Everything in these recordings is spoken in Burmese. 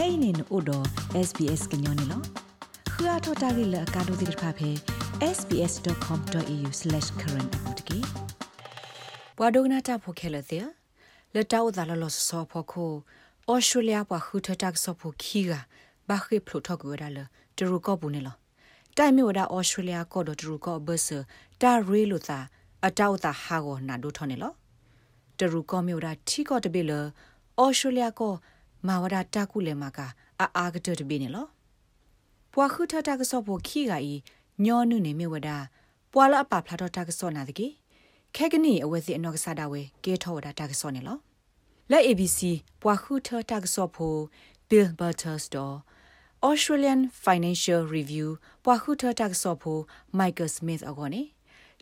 kainin odo sbs gnyone lo khua thota gi la ka do dir pha phe sbs.com.au/current apotki ဘွာဒိုနာတာဖိုခဲလတဲ့လက်တောက်သာလလောဆောဖို့ခိုဩစတြေးလျဘွာခူထတက်ဆောဖို့ခီကဘာခိဖလိုထောက်ကွေရလတရူကောဘူးနေလောတိုင်မြို့ဒါဩစတြေးလျကောဒတရူကောဘဆတာရီလိုသာအတောက်သာဟာကိုနာဒိုထောနေလောတရူကောမြို့ဒါထီကောတပိလဩစတြေးလျကော မာဝဒတာကုလေမကအာအာကတတပိနေလောပွာခုထတာကဆောဖို့ခီကဤညောနုနေမြဝဒပွာလာပဖလာတော့တာကဆောနာတကေခဲကနီအဝဲစီအနောက်ကစားတာဝဲကဲထောဝဒတာကဆောနေလောလက် ABC ပွာခုထတာကဆောဖို့ Bill Butters တော့ Australian Financial Review ပွာခုထတာကဆောဖို့ Michael Smith အကောနေ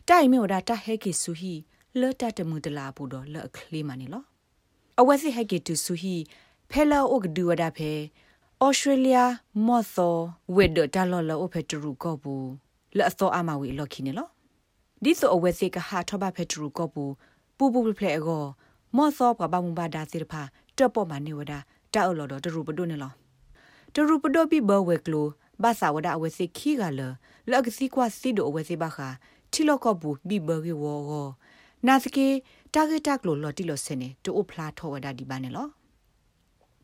တိုင်မြဝဒတာဟဲကီဆူဟီလော်တတမှုတလာဘူးတော့လော်ကလေးမနေလောအဝဲစီဟဲကီတူဆူဟီ ဖဲလာအိုကဒူဝဒါဖဲဩစတြေးလျမော့သောဝစ်ဒတာလော်လော်အိုဖဲတူရူကောဘူးလဲ့သောအမဝီလော်ခီနေလောဒီဆိုအဝဲစီကဟာထဘဖဲတူရူကောဘူးပူပူဖလဲအောမော့သောပပမဘာဒါစီဖာတပ်ပေါ်မနေဝဒါတာအော်လော်တော့တူရူပဒုနေလောတူရူပဒိုဘီဘဝဲကလိုဘာသာဝဒါအဝဲစီခီကလလောက်ကစီကွာစီဒိုအဝဲစီဘာခာတီလောကောဘူးဘီဘဂီဝောနာစကေတာဂက်တက်လိုလော်တီလော်စနေတူအဖလာထောဝဒါဒီပါနေလော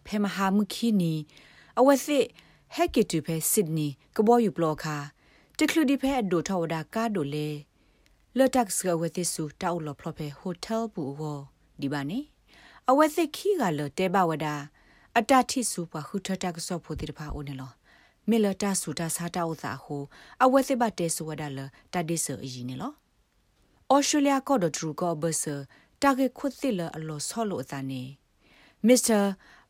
ဖဲမဟာမခီနီအဝစစ်ဟက်ကီတူဖဲစစ်ဒနီကဘောယူဘလော့ခါတကလူဒီဖဲအဒိုထော်ဒါကာဒိုလေလော်တက်စကဝသစ်ဆူတောက်လော်ဖလော့ဖဲဟိုတယ်ဘူဝဒီပါနေအဝစစ်ခီကလော်တဲဘဝဒါအတတိဆူပခုထတက်ဆော့ဖို့တိတဖာအိုနေလောမီလတာဆူတာစာတာဥသာဟိုအဝဲစစ်ဘတဲဆူဝဒါလတဒိဆအရင်နေလောဩစတြေးလျကောဒထရူကောဘဆာတာဂက်ခွတ်သီလအလောဆောလို့အသာနေမစ္စတာ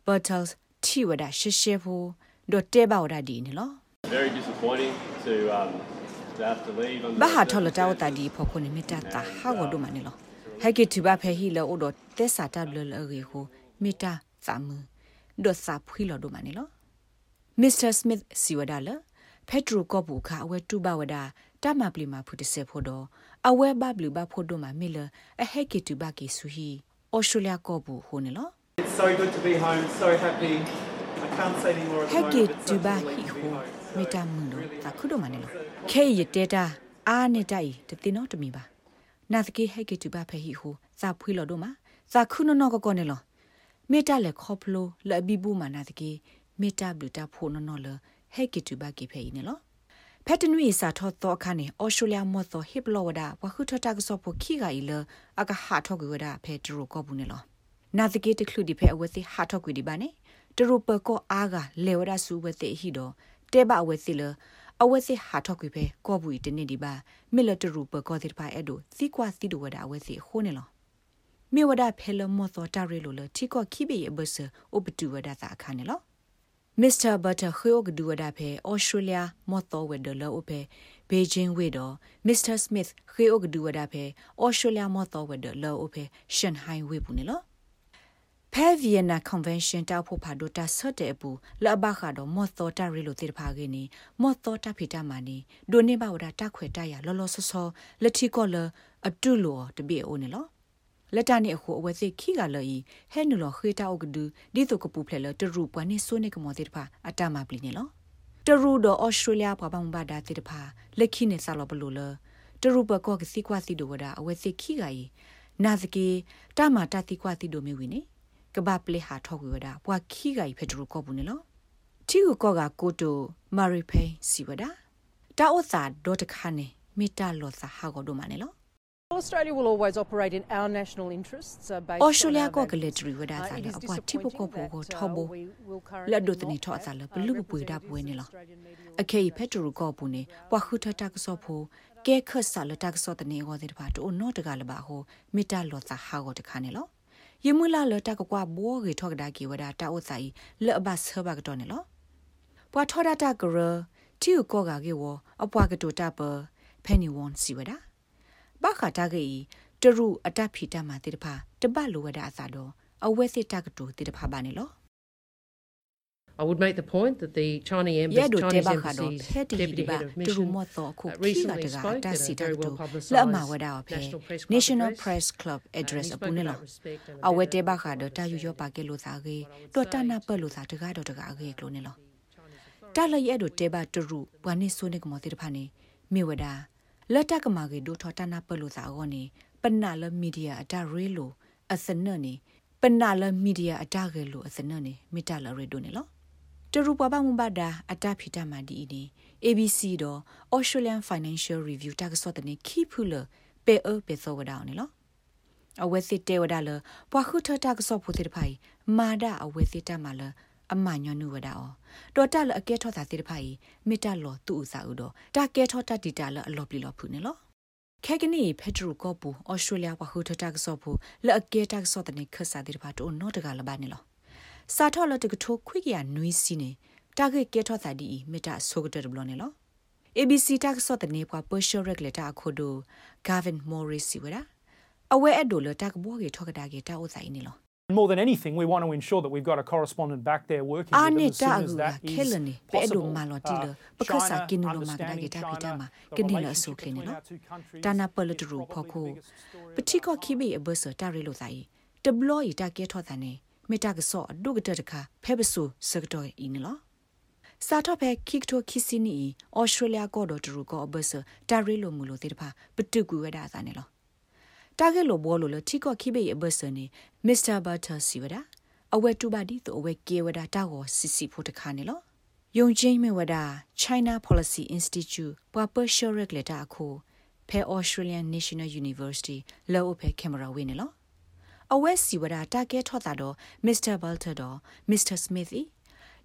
Bertels ထိဝဒရှရှဖို့ဒိုတေဘော်ဒါဒီနော် Very disappointing to um to have to leave on ဘာဟာထော်လတောက်တာဒီဖို့ခုနေမတတာဟာဝဒမနေလောဟဲကီတူဘာဖဲဟီလောဒိုတက်စာတဘလလရေဟိုမီတာသမဒိုစာဖွီလောဒမနေလော Mr Smith စီဝဒါလဖက်ထရိုကောဘူခအဝဲတူဘဝဒါတမပလီမာဖုတဆေဖို့တော့အဝဲဘဘလူဘဖို့တော့မမီလအဟဲ ကီတူဘကီဆူဟီဩစတြေးလျကောဘူဟိုနေလော It's so good to be home, so happy. I can't say any more at the heke moment. It's so tuba lovely hi to be ho home. meta mundo ta khudo manelo ke yete ta a ne tai te tino to mi ba na thke heke tuba phe hi ho sa phwi lo do ma sa khu no no ko ko ne lo meta le kho phlo le bi bu ma na thke meta blu ta pho no no le heke tuba ki phe ni lo ဖက်တနွေစာထောတော့ခါနေအော်စတြေးလျမော့သောဟစ်ဘလောဝဒါဝခုထတာကစောဖို့ခိကဤလအကဟာထောကွေဝဒါဖဲဒရိုကောဘူးနေလော နာသကေတခလူဒီဖဲအဝသိဟာထောက်ကွေဒီပါနေတရူပကောအားကလေဝရဆူဝသိဟီတော့တဲဘအဝသိလအဝသိဟာထောက်ကွေဖဲကောဘူးတနေဒီပါမီလတရူပကောတိပါအဲ့ဒိုစီကွာစီဒိုဝဒအဝသိခိုးနေလောမေဝဒဖဲလမောသောတာရီလိုလတီကောခိဘေဘဆဥပတူဝဒသာခါနေလောမစ္စတာဘတ်တာခေယိုဂဒူဝဒါဖဲဩစတြေးလျမော့သောဝဒလောအဖဲဘေဂျင်းဝေတော့မစ္စတာစမစ်ခေယိုဂဒူဝဒါဖဲဩစတြေးလျမော့သောဝဒလောအဖဲရှန်ဟိုင်းဝေဘူးနေလော ဖဲဗီယနာကွန်ဗင်းရှင်းတောက်ဖို့ဖာဒိုတာဆော့တဲ့ဘူးလဘခါတော့မော့သောတာရီလိုတေဖာခင်းနီမော့သောတာဖီတာမာနီဒိုနေဘဝဒတာခွေတရလောလောဆောဆောလက်ထီကောလအတူလောတပြေအိုနေလောလက်တနေအခုအဝဲစိခိကလော်ဤဟဲနူလောခေတာအုကဒူဒီတုကပူဖလဲလတရူပွားနေဆိုနေကမောတေတဖာအတမပလီနေလောတရူတော့ဩစတြေးလျဘာပမဘာဒါတေတဖာလက်ခိနေဆာလောဘလူလတရူပကောကစီကွာစီဒိုဝဒါအဝဲစိခိကဤနာစကေတမတတိကွာစီဒိုမီဝီနေ ကဘာပလေဟာထောက်ဝဒပွာခိကဤဖက်ဒရူကောဘူးနေလောတီကိုကောကကိုတိုမာရီဖိန်စီဝဒါတာဥစာဒေါ်တခါနေမီတာလောစာဟာကောဒိုမနေလော Australia will always operate in our national interests uh, based Australia on ko our kale values. tri wada Uh, sa it la is apwa tipo ko disappointing po ko that, uh, thobo we will la currently do tni not tho sa la have, uh, blu bu da bu ni la representatives of Australian media akei petru ko bu ni wa khu tha ta so pho ke khat sa la ta so tni go de ba to no ta ga la ba ho mita lo sa ha go ta kha ne lo ye mu la lo ta ko kwa bo ge tho ga da ki wada ta o sa yi le ba sa ba ga to ne lo pwa tho da ta gro ti ko ga ge wo apwa ga to ta pa penny won si wada ဘာခတာကေတရူအတက်ဖီတမှာတေတဖာတပတ်လိုဝဒအစာတော့အဝဲစစ်တကတူတေတဖာပါနေလော I would make the point that the Chinese embassy, ရဲ့ဒိုတေ Chinese ဘာခါတော့ embassy's ဖဲတီ deputy ဒီဘာ head of တူ mission မတော့ခု uh, ခိက recently တက spoke တာ at စီ a တာ very တူ well လက်မဝ publicised ဒါဖဲ National Press Club National address. Press Club address he အ spoke ပူနေ about လော respect and အဝဲ better တေဘာခါ conversation. တော့တာယူရပါကဲလို့သာကေတော့တနာပတ်လို့သာတကားတော့တကားကေကလို့နေလောတာလရဲ့ဒိုတေဘာတူရူဘဝနိဆိုနေကမတိဖာနေမိဝဒါလက်တကမာကေဒိုထတနာပတ်လို့သာအောနေပနာလမီဒီယာအတာရဲလိုအစနနေပနာလမီဒီယာအတာကေလိုအစနနေမိတလရဲဒိုနေလော တရူပပမှုပါဒါအတဖိတမဒီနေ ABC တော့ Australian Financial Review တကစောတဲ့နေခိဖူလပေအပေသောဝဒါနေလောအဝဲစစ်တဲဝဒါလပွားခုထတကစောဖို့တဲ့ဖိုင်မာဒအဝဲစစ်တမလအမညနုဝဒါအောတော်တလအကဲထောတာတဲ့ဖိုင်မိတလောသူ့ဥစားဥတော့တကဲထောတတီတလအလောပလီလောဖုနေလောခဲကနီဖက်ဒရူကောပူဩစတြေးလျပွားခုထတကစောဖို့လက်အကဲတကစောတဲ့နေခဆာတဲ့ဖာတော့နော်တကလဘာနေလော စာထောလတကထိုခွိကရနွီးစီနေတာဂက်ကဲထောတာဒီမိတဆိုကတဲ့ဘလောနေလော ABC တက်ဆော့တဲ့နေပွား Persian regulator အခုဒို Gavin Morris စီဝရအဝဲအဒိုလတက်ဘောကေထောက်တာကေတာဥဆိုင်နေလော More than anything, we want to ensure that we've got a correspondent back there working အာ with them နေ as တာ soon အ as ူ that ခဲ is လနေပဲအဒို possible. မာလောတီလ Uh, ပကဆာ China, ကင်းနိုမာကဒါကေ understanding တာပီတာ China, မာ the ကနေလ relationship ဆုခလနေ between လော our two countries တာနာပလ is တရူဖော probably ခု the biggest story of ပတိကခိဘေအဘဆတာရဲလို့ဆိုင်တဘလောဤတာကေထောတာနေ မေတာကဆော့ဒုကတတခဖဲပဆူစကတော်အင်းလောစာတော့ဖဲခိကတိုခိစီနီဩစတြေးလျကောဒတရူကောအဘဆတာရဲလို့မူလို့တေတဖာပတုကူဝဒါစာနေလောတာဂက်လိုဘောလိုလတိကခိဘေအဘဆနေမစ္စတာဘတ်တာစီဝဒါအဝဲတူပါဒီတော့အဝဲကေဝဒါတာကိုစီစီဖို့တခါနေလောယုံချင်းမြဝဒါ China Policy Institute ပွာပရှောရက်လက်တာအခုဖဲ Australian National University လောဖဲကင်မရာဝင်းနေလော အဝဲစီဝဒါတာကဲထော့တာတော့ Mr. Balter တော့ Mr. Smith ဤ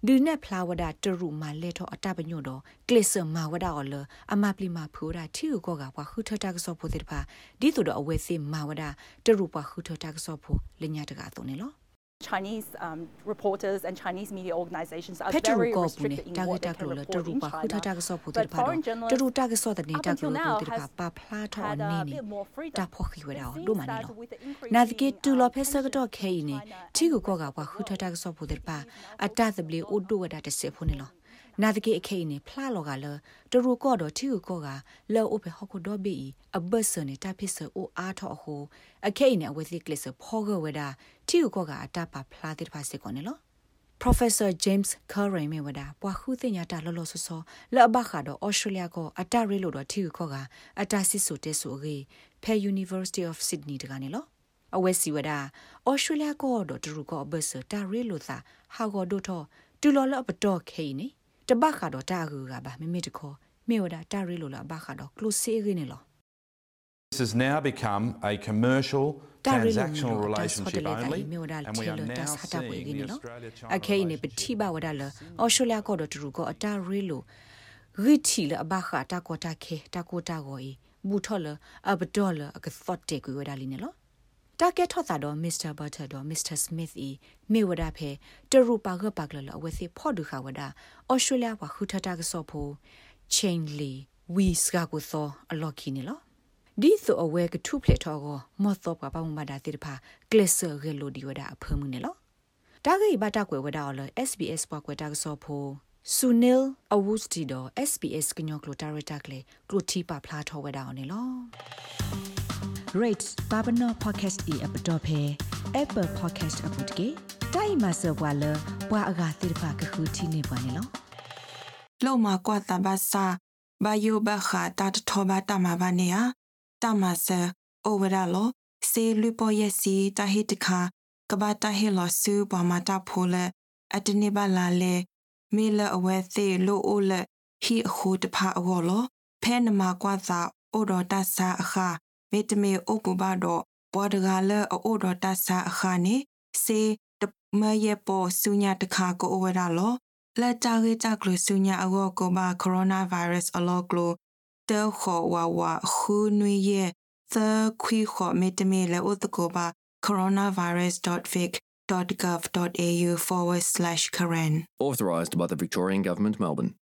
ဒူနဲ့ဖလာဝဒါတရူမာလက်ထော့အတပညို့တော့ကလစ်ဆာမာဝဒါအော်လအမပလီမာဖူရာတီကိုကပွားခုထတာကစောဖို့တဲ့ပါဒီတို့တော့အဝဲစီမာဝဒါတရူပွားခုထတာကစောဖို့လညာတကတော့နေလော Chinese um, reporters and Chinese media organizations are ဖက်ထရူ very ကောပူနေ restricted in တာ what ဂက် they တာက can လိုလတ report ရူ in ပါခုထ China. တာကစောဖို့ But တဲ့ပါတော့ foreign တ journalists ရူတာကစောတဲ့နေတာက until လို now တဲ့ပါ has ပါဖလာထော had နေ a နေ bit more freedom. တာဖော်ခိဝဒါ It ဒို seems မနီ that လော with the နာဒကေ increasing, တူလော um, ဖဲစကတော့ခဲနေ China ချီကိုကောကပွားခုထတာကစောဖို့တဲ့ပါအတသပလီအိုဒိုဝဒါတစေဖို့နေလော နာဒကေအခဲနေဖလာလောကလတရူကောတော့ချီကိုကောကလောအိုဖဲဟခုတော့ဘီအဘဆနေတဖိဆအိုအားထောဟိုအခဲနေအဝဲစီကလစ်ဖောဂဝဒါချီကိုကောကအတပါဖလာတဲ့ပါစေကောနေလော Professor James Curry မြဝဒါပွားခုတင်ညာတာလောလောဆောဆောလောဘခါတော့ Australia ကိုအတရဲလို့တော့ထီခေါ်ကအတစစ်ဆိုတဲဆိုရေ Pe University of Sydney တကနေလောအဝဲစီဝဒါ Australia ကိုတော့တူကောဘဆတာရဲလို့သာဟာကိုတို့တော့တူလောလောပတော့ခဲနေ တပတ်ခါတော့တာကူကပါမိမိတခေါ်မြေဝဒါတာရဲလို့လားဘခါတော့ close စေးရင်းနေလော This has now become a commercial, Tarilo transactional mino, das relationship hoteleta only, i meo dal and we are telo, now das hata po seeing igini the lo. Australia-China Akei ne relationship peti ba wada le Australia ko do tru ko ata relo. Riti le aba kha ta ko ta khe ta ko ta go i. Bu tho le ab do le ak thot te ku wada li ne lo. Ta ke tho ta do Mr. Butter do Mr. Smith i me wada phe te ru pa ga pa le we se pho du kha wada Australia wa khu tha ta ga so pho chain li we ska ko so a lo ki ne lo. ဒီဆိုအဝဲကထုဖလက်ထောကိုမော့တော့ပပမမဒါတိဖာကလစ်ဆာဂေလိုဒီဝဒါအဖမှုနေလောတာဂိဘတာကွယ်ဝဒါအော် SBS ပွားကွယ်တာကစောဖိုဆူနီလ်အဝုစတီဒို SBS ကညောကလိုတာရတာကလေကလိုတီပါဖလာထောဝဒါအော်နေလော rate babano podcast e app to phe apple podcast app to ke dai ma so bwa le bwa aga ti fa ka khu ti ne bwa ne lo လောက်မှာကွာတဘာစာဘာယိုဘခါတတ်ထောဘာတမဘာနေယတမဆာအိုဝရလောစေလူပေါ်ယစီတဟိတခါကဘာတဟိလောဆူဘမတာဖိုလအတနေပါလာလေမေလအဝဲသေးလိုအိုလဟီအခုတဖာအောလောဖဲနမကွာသာအိုတော်တဆာအခါ မေတမေအိုပူဘာတော့ဘောဒဂါလအိုတော်တဆာအခါနေစေတမယေပေါ်ဆုညာတခါကိုအိုဝရလောလက်ကြရေးကြကလဆုညာအောကိုဘာကိုရိုနာဗိုင်းရပ်စ်အလောကလိုတဲခေါ်ဝါဝါခူနွေရဲ့သခွေခေါ်မေတမေလေဥတကိုဘာ coronavirus.vic.gov.au forward slash Karen. Authorised by the Victorian Government, Melbourne.